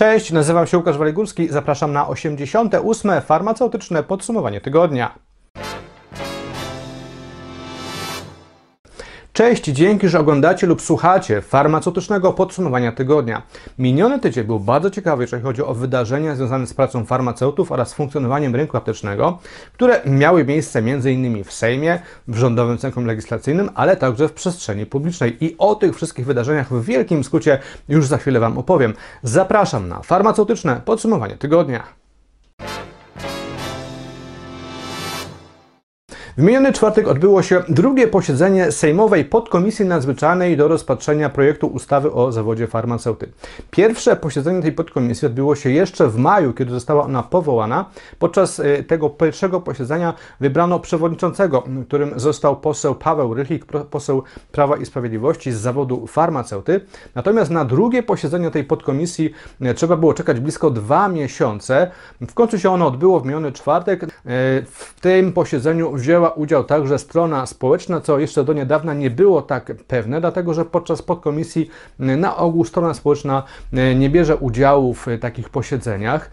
Cześć, nazywam się Łukasz Waligórski, zapraszam na 88. farmaceutyczne podsumowanie tygodnia. Cześć, dzięki, że oglądacie lub słuchacie farmaceutycznego podsumowania tygodnia. Miniony tydzień był bardzo ciekawy, jeżeli chodzi o wydarzenia związane z pracą farmaceutów oraz funkcjonowaniem rynku aptecznego, które miały miejsce m.in. w Sejmie, w Rządowym Centrum Legislacyjnym, ale także w przestrzeni publicznej. I o tych wszystkich wydarzeniach w wielkim skrócie już za chwilę Wam opowiem. Zapraszam na farmaceutyczne podsumowanie tygodnia. W miniony czwartek odbyło się drugie posiedzenie Sejmowej Podkomisji Nadzwyczajnej do rozpatrzenia projektu ustawy o zawodzie farmaceuty. Pierwsze posiedzenie tej podkomisji odbyło się jeszcze w maju, kiedy została ona powołana. Podczas y, tego pierwszego posiedzenia wybrano przewodniczącego, którym został poseł Paweł Rychlik, poseł Prawa i Sprawiedliwości z zawodu farmaceuty. Natomiast na drugie posiedzenie tej podkomisji y, trzeba było czekać blisko dwa miesiące. W końcu się ono odbyło w miniony czwartek. Y, w tym posiedzeniu wzięła udział także strona społeczna, co jeszcze do niedawna nie było tak pewne, dlatego że podczas podkomisji na ogół strona społeczna e, nie bierze udziału w takich posiedzeniach.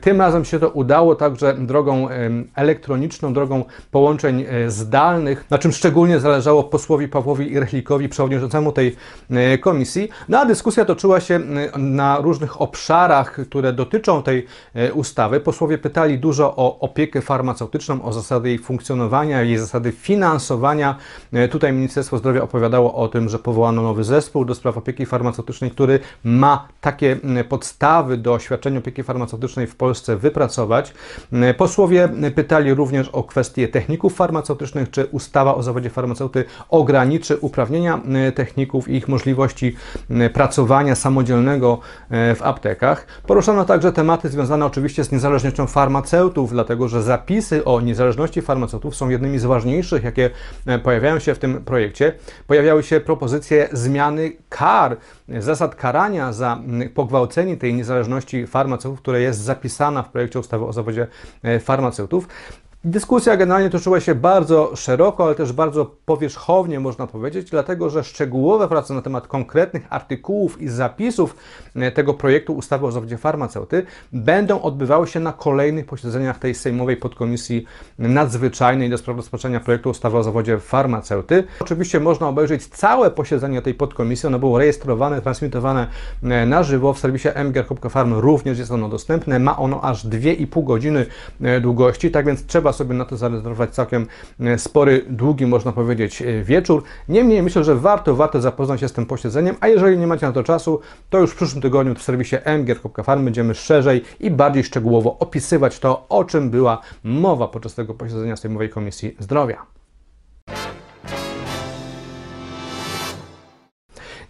Tym razem się to udało także drogą elektroniczną, drogą połączeń zdalnych, na czym szczególnie zależało posłowi Pawłowi Irchlikowi, przewodniczącemu tej komisji. No a dyskusja toczyła się na różnych obszarach, które dotyczą tej ustawy. Posłowie pytali dużo o opiekę farmaceutyczną, o zasady jej funkcjonowania, finansowania, jej zasady finansowania. E, tutaj Ministerstwo Zdrowia opowiadało o tym, że powołano nowy zespół do spraw opieki farmaceutycznej, który ma takie podstawy do świadczenia opieki farmaceutycznej w Polsce wypracować. Posłowie pytali również o kwestie techników farmaceutycznych, czy ustawa o zawodzie farmaceuty ograniczy uprawnienia techników i ich możliwości pracowania samodzielnego e, w aptekach. Poruszono także tematy związane oczywiście z niezależnością farmaceutów, dlatego że zapisy o niezależności farmaceutów są jednymi z ważniejszych, jakie e, pojawiają się w tym projekcie. Pojawiały się propozycje zmiany kar, zasad karania za pogwałcenie tej niezależności farmaceutów, które jest zapisana w projekcie ustawy o zawodzie e, farmaceutów. Dyskusja generalnie toczyła się bardzo szeroko, ale też bardzo powierzchownie, można powiedzieć, dlatego że szczegółowe prace na temat konkretnych artykułów i zapisów e, tego projektu ustawy o zawodzie farmaceuty będą odbywały się na kolejnych posiedzeniach tej Sejmowej Podkomisji Nadzwyczajnej do spraw rozpatrzenia projektu ustawy o zawodzie farmaceuty. Oczywiście można obejrzeć całe posiedzenie tej podkomisji, ono było rejestrowane, transmitowane e, na żywo w serwisie mgr.farm, również jest ono dostępne, ma ono aż 2,5 godziny e, długości, tak więc trzeba sobie na to zarezerwować całkiem e, spory, długi, można powiedzieć, e, wieczór. Niemniej myślę, że warto, warto zapoznać się z tym posiedzeniem, a jeżeli nie macie na to czasu, to już w przyszłym tygodniu w serwisie mgier.farm będziemy szerzej i bardziej szczegółowo opisywać to, o czym była mowa podczas tego posiedzenia Sejmowej Komisji Zdrowia.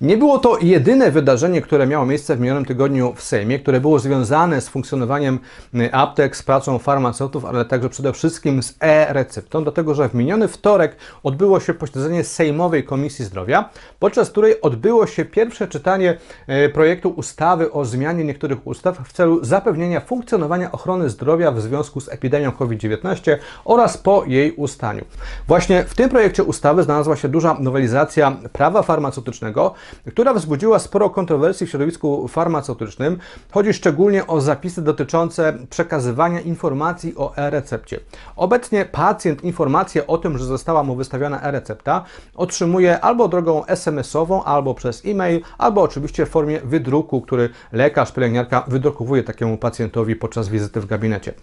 Nie było to jedyne wydarzenie, które miało miejsce w minionym tygodniu w Sejmie, które było związane z funkcjonowaniem y, aptek, z pracą farmaceutów, ale także przede wszystkim z e-receptą, dlatego że w miniony wtorek odbyło się posiedzenie Sejmowej Komisji Zdrowia, podczas której odbyło się pierwsze czytanie y, projektu ustawy o zmianie niektórych ustaw w celu zapewnienia funkcjonowania ochrony zdrowia w związku z epidemią COVID-19 oraz po jej ustaniu. Właśnie w tym projekcie ustawy znalazła się duża nowelizacja prawa farmaceutycznego, która wzbudziła sporo kontrowersji w środowisku farmaceutycznym. Chodzi szczególnie o zapisy dotyczące przekazywania informacji o e-recepcie. Obecnie pacjent informację o tym, że została mu wystawiona e-recepta, otrzymuje albo drogą SMS-ową, albo przez e-mail, albo oczywiście w formie wydruku, który lekarz, pielęgniarka wydrukowuje takiemu pacjentowi podczas wizyty w gabinecie.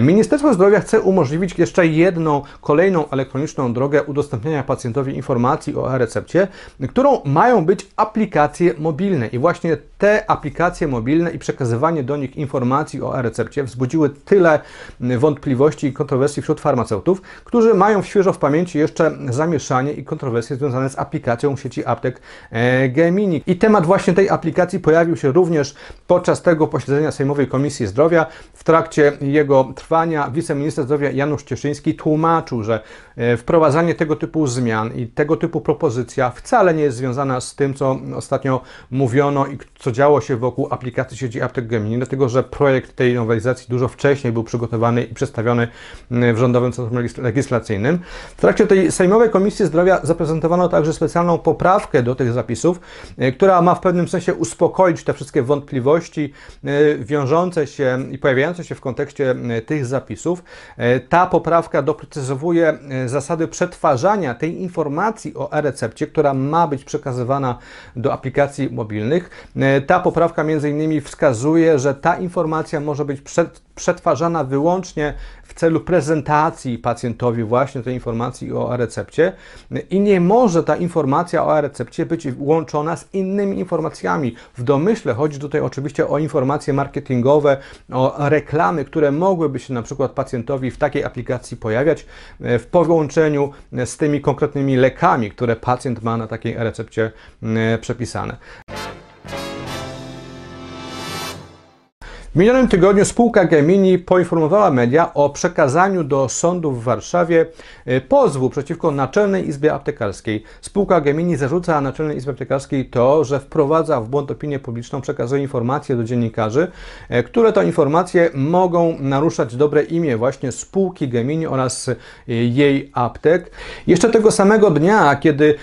Ministerstwo Zdrowia chce umożliwić jeszcze jedną, kolejną elektroniczną drogę udostępniania pacjentowi informacji o e-recepcie, którą mają być aplikacje mobilne. I właśnie te aplikacje mobilne i przekazywanie do nich informacji o e-recepcie wzbudziły tyle wątpliwości i kontrowersji wśród farmaceutów, którzy mają świeżo w pamięci jeszcze zamieszanie i kontrowersje związane z aplikacją sieci aptek e, Gemini. I temat właśnie tej aplikacji pojawił się również podczas tego posiedzenia Sejmowej Komisji Zdrowia. W trakcie jego trwania wiceminister zdrowia Janusz Cieszyński tłumaczył, że e, wprowadzanie tego typu zmian i tego typu propozycja wcale nie jest związana z tym, co ostatnio mówiono i co działo się wokół aplikacji sieci aptek Gemini, dlatego że projekt tej nowelizacji dużo wcześniej był przygotowany i przedstawiony w Rządowym Centrum Legislacyjnym. W trakcie tej Sejmowej Komisji Zdrowia zaprezentowano także specjalną poprawkę do tych zapisów, która ma w pewnym sensie uspokoić te wszystkie wątpliwości wiążące się i pojawiające się w kontekście tych zapisów. Ta poprawka doprecyzowuje zasady przetwarzania tej informacji o e-recepcie, która ma być przekazywana do aplikacji mobilnych. E, ta poprawka między innymi wskazuje, że ta informacja może być przetwarzana wyłącznie w celu prezentacji pacjentowi właśnie tej informacji o e-recepcie i nie może ta informacja o e-recepcie być łączona z innymi informacjami. W domyśle chodzi tutaj oczywiście o informacje marketingowe, o reklamy, które mogłyby się na przykład pacjentowi w takiej aplikacji pojawiać e, w połączeniu z tymi konkretnymi lekami, które pacjent ma na takiej e-recepcie e, przepisane. W minionym tygodniu spółka Gemini poinformowała media o przekazaniu do sądu w Warszawie e, pozwu przeciwko Naczelnej Izbie Aptekarskiej. Spółka Gemini zarzuca Naczelnej Izbie Aptekarskiej to, że wprowadza w błąd opinię publiczną, przekazuje informacje do dziennikarzy, e, które to informacje mogą naruszać dobre imię właśnie spółki Gemini oraz e, jej aptek. Jeszcze tego samego dnia, kiedy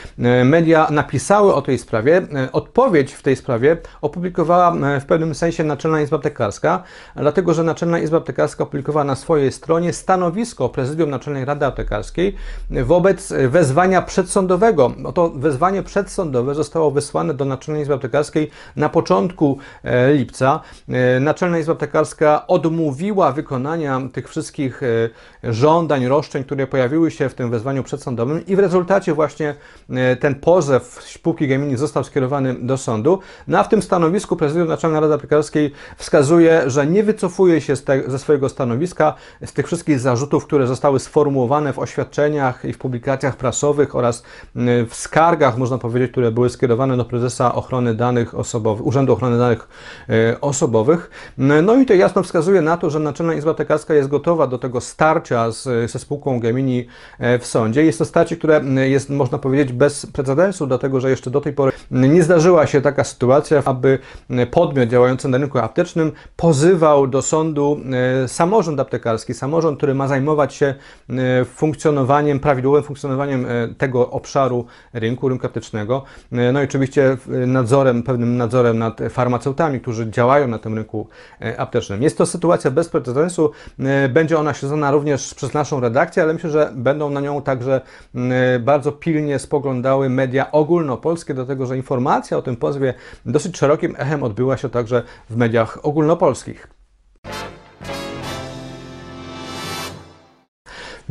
media napisały o tej sprawie, odpowiedź w tej sprawie opublikowała w pewnym sensie Naczelna Izba Aptekarska aptekarska, dlatego że Naczelna Izba Aptekarska opublikowała na swojej stronie stanowisko Prezydium Naczelnej Rady Aptekarskiej wobec wezwania przedsądowego. To wezwanie przedsądowe zostało wysłane do Naczelnej Izby Aptekarskiej na początku e, lipca. E, Naczelna Izba Aptekarska odmówiła wykonania tych wszystkich e, żądań, roszczeń, które pojawiły się w tym wezwaniu przedsądowym i w rezultacie właśnie ten pozew spółki Gemini został skierowany do sądu. No a w tym stanowisku Prezydium Naczelnej Rady Aptekarskiej wskazuje że nie wycofuje się ze swojego stanowiska z tych wszystkich zarzutów, które zostały sformułowane w oświadczeniach i w publikacjach prasowych oraz w skargach, można powiedzieć, które były skierowane do prezesa ochrony danych osobowych, Urzędu Ochrony Danych e, Osobowych. No i to jasno wskazuje na to, że Naczelna Izba Tekarska jest gotowa do tego starcia z, ze spółką Gemini e, w sądzie. Jest to starcie, które jest, można powiedzieć, bez precedensu, dlatego że jeszcze do tej pory nie zdarzyła się taka sytuacja, aby podmiot działający na rynku aptecznym pozywał do sądu e, samorząd aptekarski, samorząd, który ma zajmować się e, funkcjonowaniem, prawidłowym funkcjonowaniem e, tego obszaru rynku, rynku aptecznego. No i oczywiście nadzorem, pewnym nadzorem nad farmaceutami, którzy działają na tym rynku aptecznym. Jest to sytuacja bez precedensu. Będzie ona śledzona również przez naszą redakcję, ale myślę, że będą na nią także bardzo pilnie spoglądały media ogólnopolskie, dlatego że informacja o tym pozwie dosyć szerokim echem odbyła się także w mediach ogólnopolskich polskich.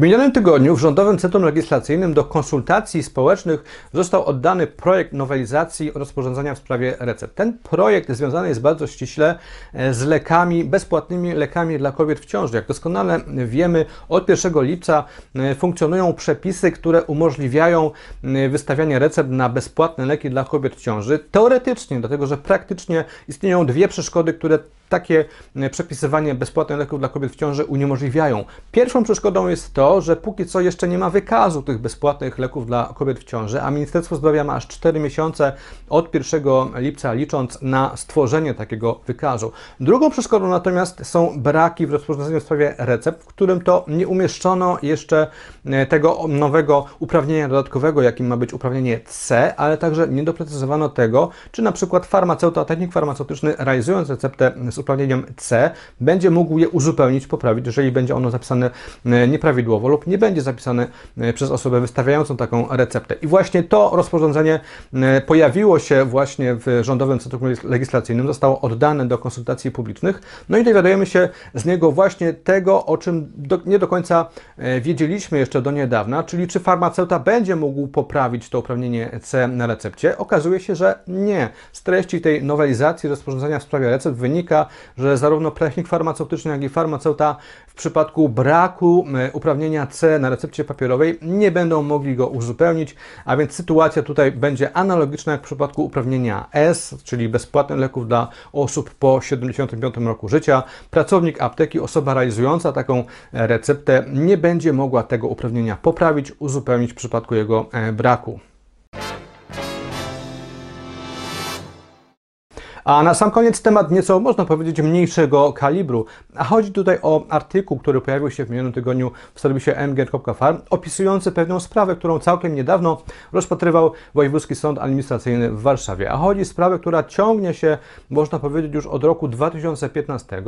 W minionym tygodniu w Rządowym Centrum Legislacyjnym do konsultacji społecznych został oddany projekt nowelizacji rozporządzenia w sprawie recept. Ten projekt związany jest bardzo ściśle e, z lekami, bezpłatnymi lekami dla kobiet w ciąży. Jak doskonale wiemy, od 1 lipca e, funkcjonują przepisy, które umożliwiają e, wystawianie recept na bezpłatne leki dla kobiet w ciąży. Teoretycznie, dlatego że praktycznie istnieją dwie przeszkody, które takie e, przepisywanie bezpłatnych leków dla kobiet w ciąży uniemożliwiają. Pierwszą przeszkodą jest to, że póki co jeszcze nie ma wykazu tych bezpłatnych leków dla kobiet w ciąży, a Ministerstwo Zdrowia ma aż 4 miesiące od 1 lipca licząc na stworzenie takiego wykazu. Drugą przeszkodą natomiast są braki w rozporządzeniu w sprawie recept, w którym to nie umieszczono jeszcze e, tego nowego uprawnienia dodatkowego, jakim ma być uprawnienie C, ale także nie doprecyzowano tego, czy na przykład farmaceuta, technik farmaceutyczny realizując receptę z uprawnieniem C będzie mógł je uzupełnić, poprawić, jeżeli będzie ono zapisane e, nieprawidłowo lub nie będzie zapisane e, przez osobę wystawiającą taką receptę. I właśnie to rozporządzenie e, pojawiło się właśnie w Rządowym Centrum Legislacyjnym, zostało oddane do konsultacji publicznych, no i dowiadujemy się z niego właśnie tego, o czym do, nie do końca wiedzieliśmy jeszcze do niedawna, czyli czy farmaceuta będzie mógł poprawić to uprawnienie C na recepcie. Okazuje się, że nie. Z treści tej nowelizacji rozporządzenia w sprawie recept wynika, że zarówno technik farmaceutyczny, jak i farmaceuta w przypadku braku e, uprawnienia C na recepcie papierowej nie będą mogli go uzupełnić, a więc sytuacja tutaj będzie analogiczna jak w przypadku uprawnienia S, czyli bezpłatnych leków dla osób po 75 roku życia. Pracownik apteki, osoba realizująca taką receptę nie będzie mogła tego uprawnienia poprawić, uzupełnić w przypadku jego e, braku. A na sam koniec temat nieco, można powiedzieć, mniejszego kalibru. A chodzi tutaj o artykuł, który pojawił się w minionym tygodniu w serwisie mgr.farm, opisujący pewną sprawę, którą całkiem niedawno rozpatrywał Wojewódzki Sąd Administracyjny w Warszawie. A chodzi o sprawę, która ciągnie się, można powiedzieć, już od roku 2015,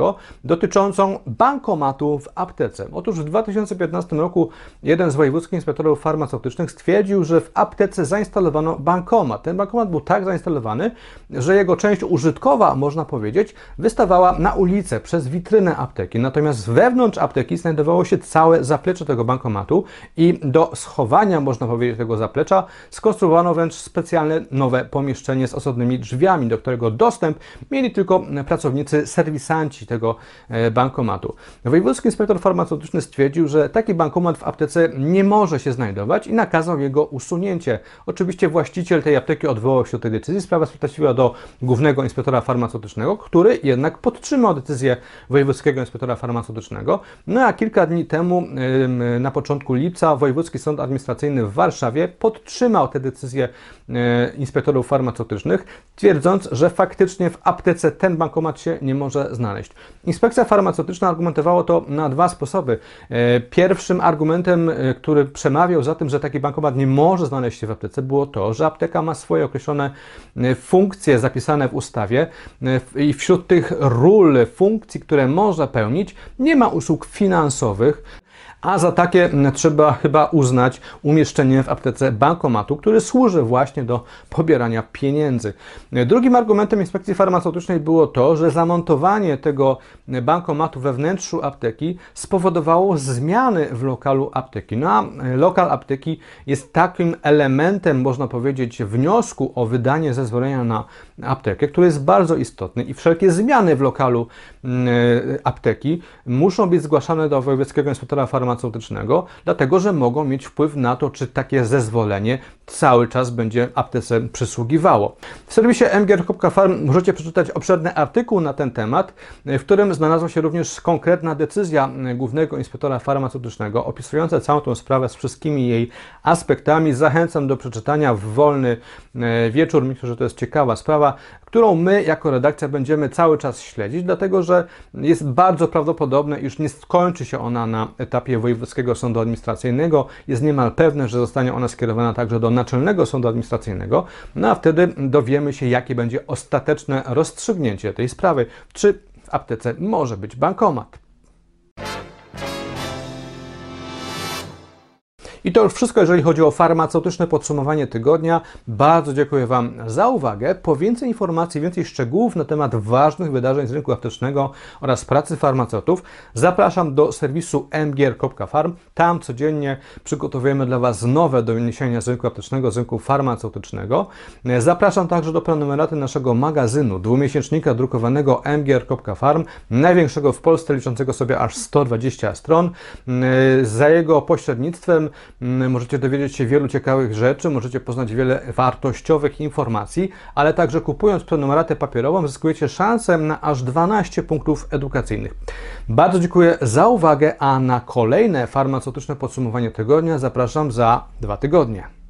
dotyczącą bankomatu w aptece. Otóż w 2015 roku jeden z wojewódzkich inspektorów farmaceutycznych stwierdził, że w aptece zainstalowano bankomat. Ten bankomat był tak zainstalowany, że jego część użytkowa, można powiedzieć, wystawała na ulicę przez witrynę apteki. Natomiast wewnątrz apteki znajdowało się całe zaplecze tego bankomatu i do schowania, można powiedzieć, tego zaplecza skonstruowano wręcz specjalne nowe pomieszczenie z osobnymi drzwiami, do którego dostęp mieli tylko pracownicy, serwisanci tego e, bankomatu. Wojewódzki inspektor farmaceutyczny stwierdził, że taki bankomat w aptece nie może się znajdować i nakazał jego usunięcie. Oczywiście właściciel tej apteki odwołał się od tej decyzji, sprawa trafiła do głównego inspektora farmaceutycznego, który jednak podtrzymał decyzję wojewódzkiego inspektora farmaceutycznego. No a kilka dni temu, na początku lipca, Wojewódzki Sąd Administracyjny w Warszawie podtrzymał tę decyzję e, inspektorów farmaceutycznych, twierdząc, że faktycznie w aptece ten bankomat się nie może znaleźć. Inspekcja farmaceutyczna argumentowała to na dwa sposoby. E, pierwszym argumentem, e, który przemawiał za tym, że taki bankomat nie może znaleźć się w aptece, było to, że apteka ma swoje określone funkcje zapisane w ustawie i wśród tych ról, funkcji, które może pełnić, nie ma usług finansowych, a za takie trzeba chyba uznać umieszczenie w aptece bankomatu, który służy właśnie do pobierania pieniędzy. Drugim argumentem inspekcji farmaceutycznej było to, że zamontowanie tego bankomatu we wnętrzu apteki spowodowało zmiany w lokalu apteki. No a lokal apteki jest takim elementem, można powiedzieć, wniosku o wydanie zezwolenia na aptekę, który jest bardzo istotny i wszelkie zmiany w lokalu apteki muszą być zgłaszane do wojewódzkiego inspektora farmaceutycznego dlatego że mogą mieć wpływ na to, czy takie zezwolenie cały czas będzie aptece przysługiwało. W serwisie mgr.farm możecie przeczytać obszerny artykuł na ten temat, w którym znalazła się również konkretna decyzja głównego inspektora farmaceutycznego opisująca całą tą sprawę z wszystkimi jej aspektami. Zachęcam do przeczytania w wolny e, wieczór. Myślę, że to jest ciekawa sprawa, którą my jako redakcja będziemy cały czas śledzić, dlatego że jest bardzo prawdopodobne, iż nie skończy się ona na etapie Wojewódzkiego Sądu Administracyjnego. Jest niemal pewne, że zostanie ona skierowana także do Naczelnego Sądu Administracyjnego, no a wtedy dowiemy się, jakie będzie ostateczne rozstrzygnięcie tej sprawy. Czy w aptece może być bankomat? I to już wszystko, jeżeli chodzi o farmaceutyczne podsumowanie tygodnia. Bardzo dziękuję Wam za uwagę. Po więcej informacji, więcej szczegółów na temat ważnych wydarzeń z rynku aptecznego oraz pracy farmaceutów zapraszam do serwisu mgier.farm. Tam codziennie przygotowujemy dla Was nowe doniesienia z rynku aptecznego, z rynku farmaceutycznego. Zapraszam także do prenumeraty naszego magazynu, dwumiesięcznika drukowanego mgier.farm, największego w Polsce, liczącego sobie aż 120 stron. Za jego pośrednictwem możecie dowiedzieć się wielu ciekawych rzeczy, możecie poznać wiele wartościowych informacji, ale także kupując prenumeratę papierową zyskujecie szansę na aż 12 punktów edukacyjnych. Bardzo dziękuję za uwagę, a na kolejne farmaceutyczne podsumowanie tygodnia zapraszam za dwa tygodnie.